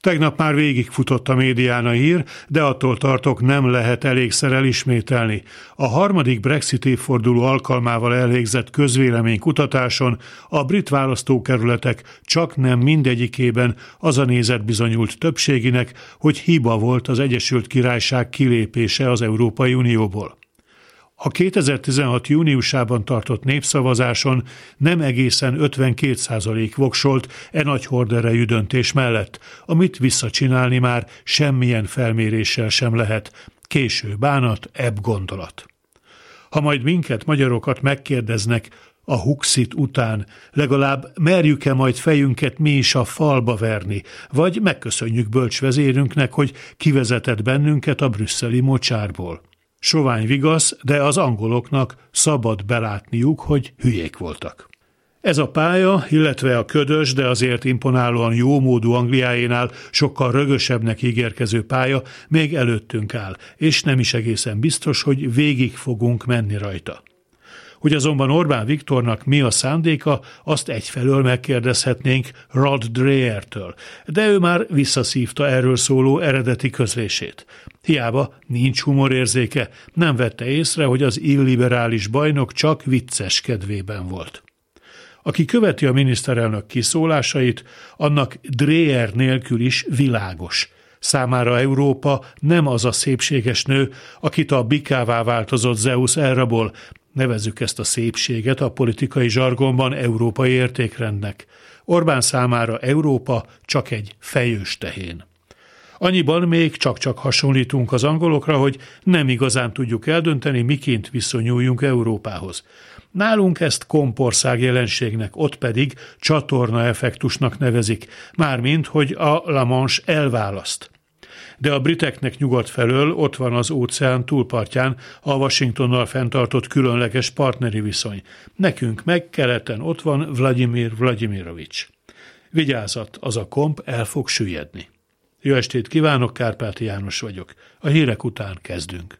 Tegnap már végigfutott a médián a hír, de attól tartok nem lehet elégszer elismételni. A harmadik Brexit évforduló alkalmával elvégzett közvéleménykutatáson a brit választókerületek csak nem mindegyikében az a nézet bizonyult többséginek, hogy hiba volt az Egyesült Királyság kilépése az Európai Unióból. A 2016. júniusában tartott népszavazáson nem egészen 52% voksolt e nagy horderejű döntés mellett, amit visszacsinálni már semmilyen felméréssel sem lehet. Késő bánat, ebb gondolat. Ha majd minket, magyarokat megkérdeznek, a Huxit után, legalább merjük-e majd fejünket mi is a falba verni, vagy megköszönjük bölcsvezérünknek, hogy kivezetett bennünket a brüsszeli mocsárból. Sovány vigasz, de az angoloknak szabad belátniuk, hogy hülyék voltak. Ez a pálya, illetve a ködös, de azért imponálóan jómódú Angliáénál sokkal rögösebbnek ígérkező pálya még előttünk áll, és nem is egészen biztos, hogy végig fogunk menni rajta. Hogy azonban Orbán Viktornak mi a szándéka, azt egyfelől megkérdezhetnénk Rod Dreyer-től, de ő már visszaszívta erről szóló eredeti közlését. Hiába nincs humorérzéke, nem vette észre, hogy az illiberális bajnok csak vicces kedvében volt. Aki követi a miniszterelnök kiszólásait, annak Dreyer nélkül is világos – Számára Európa nem az a szépséges nő, akit a bikává változott Zeus elrabol, Nevezzük ezt a szépséget a politikai zsargonban európai értékrendnek. Orbán számára Európa csak egy fejős tehén. Annyiban még csak-csak hasonlítunk az angolokra, hogy nem igazán tudjuk eldönteni, miként viszonyuljunk Európához. Nálunk ezt kompország jelenségnek, ott pedig csatorna effektusnak nevezik, mármint, hogy a La Manche elválaszt de a briteknek nyugat felől ott van az óceán túlpartján a Washingtonnal fenntartott különleges partneri viszony. Nekünk meg keleten ott van Vladimir Vladimirovics. Vigyázat, az a komp el fog süllyedni. Jó estét kívánok, Kárpáti János vagyok. A hírek után kezdünk.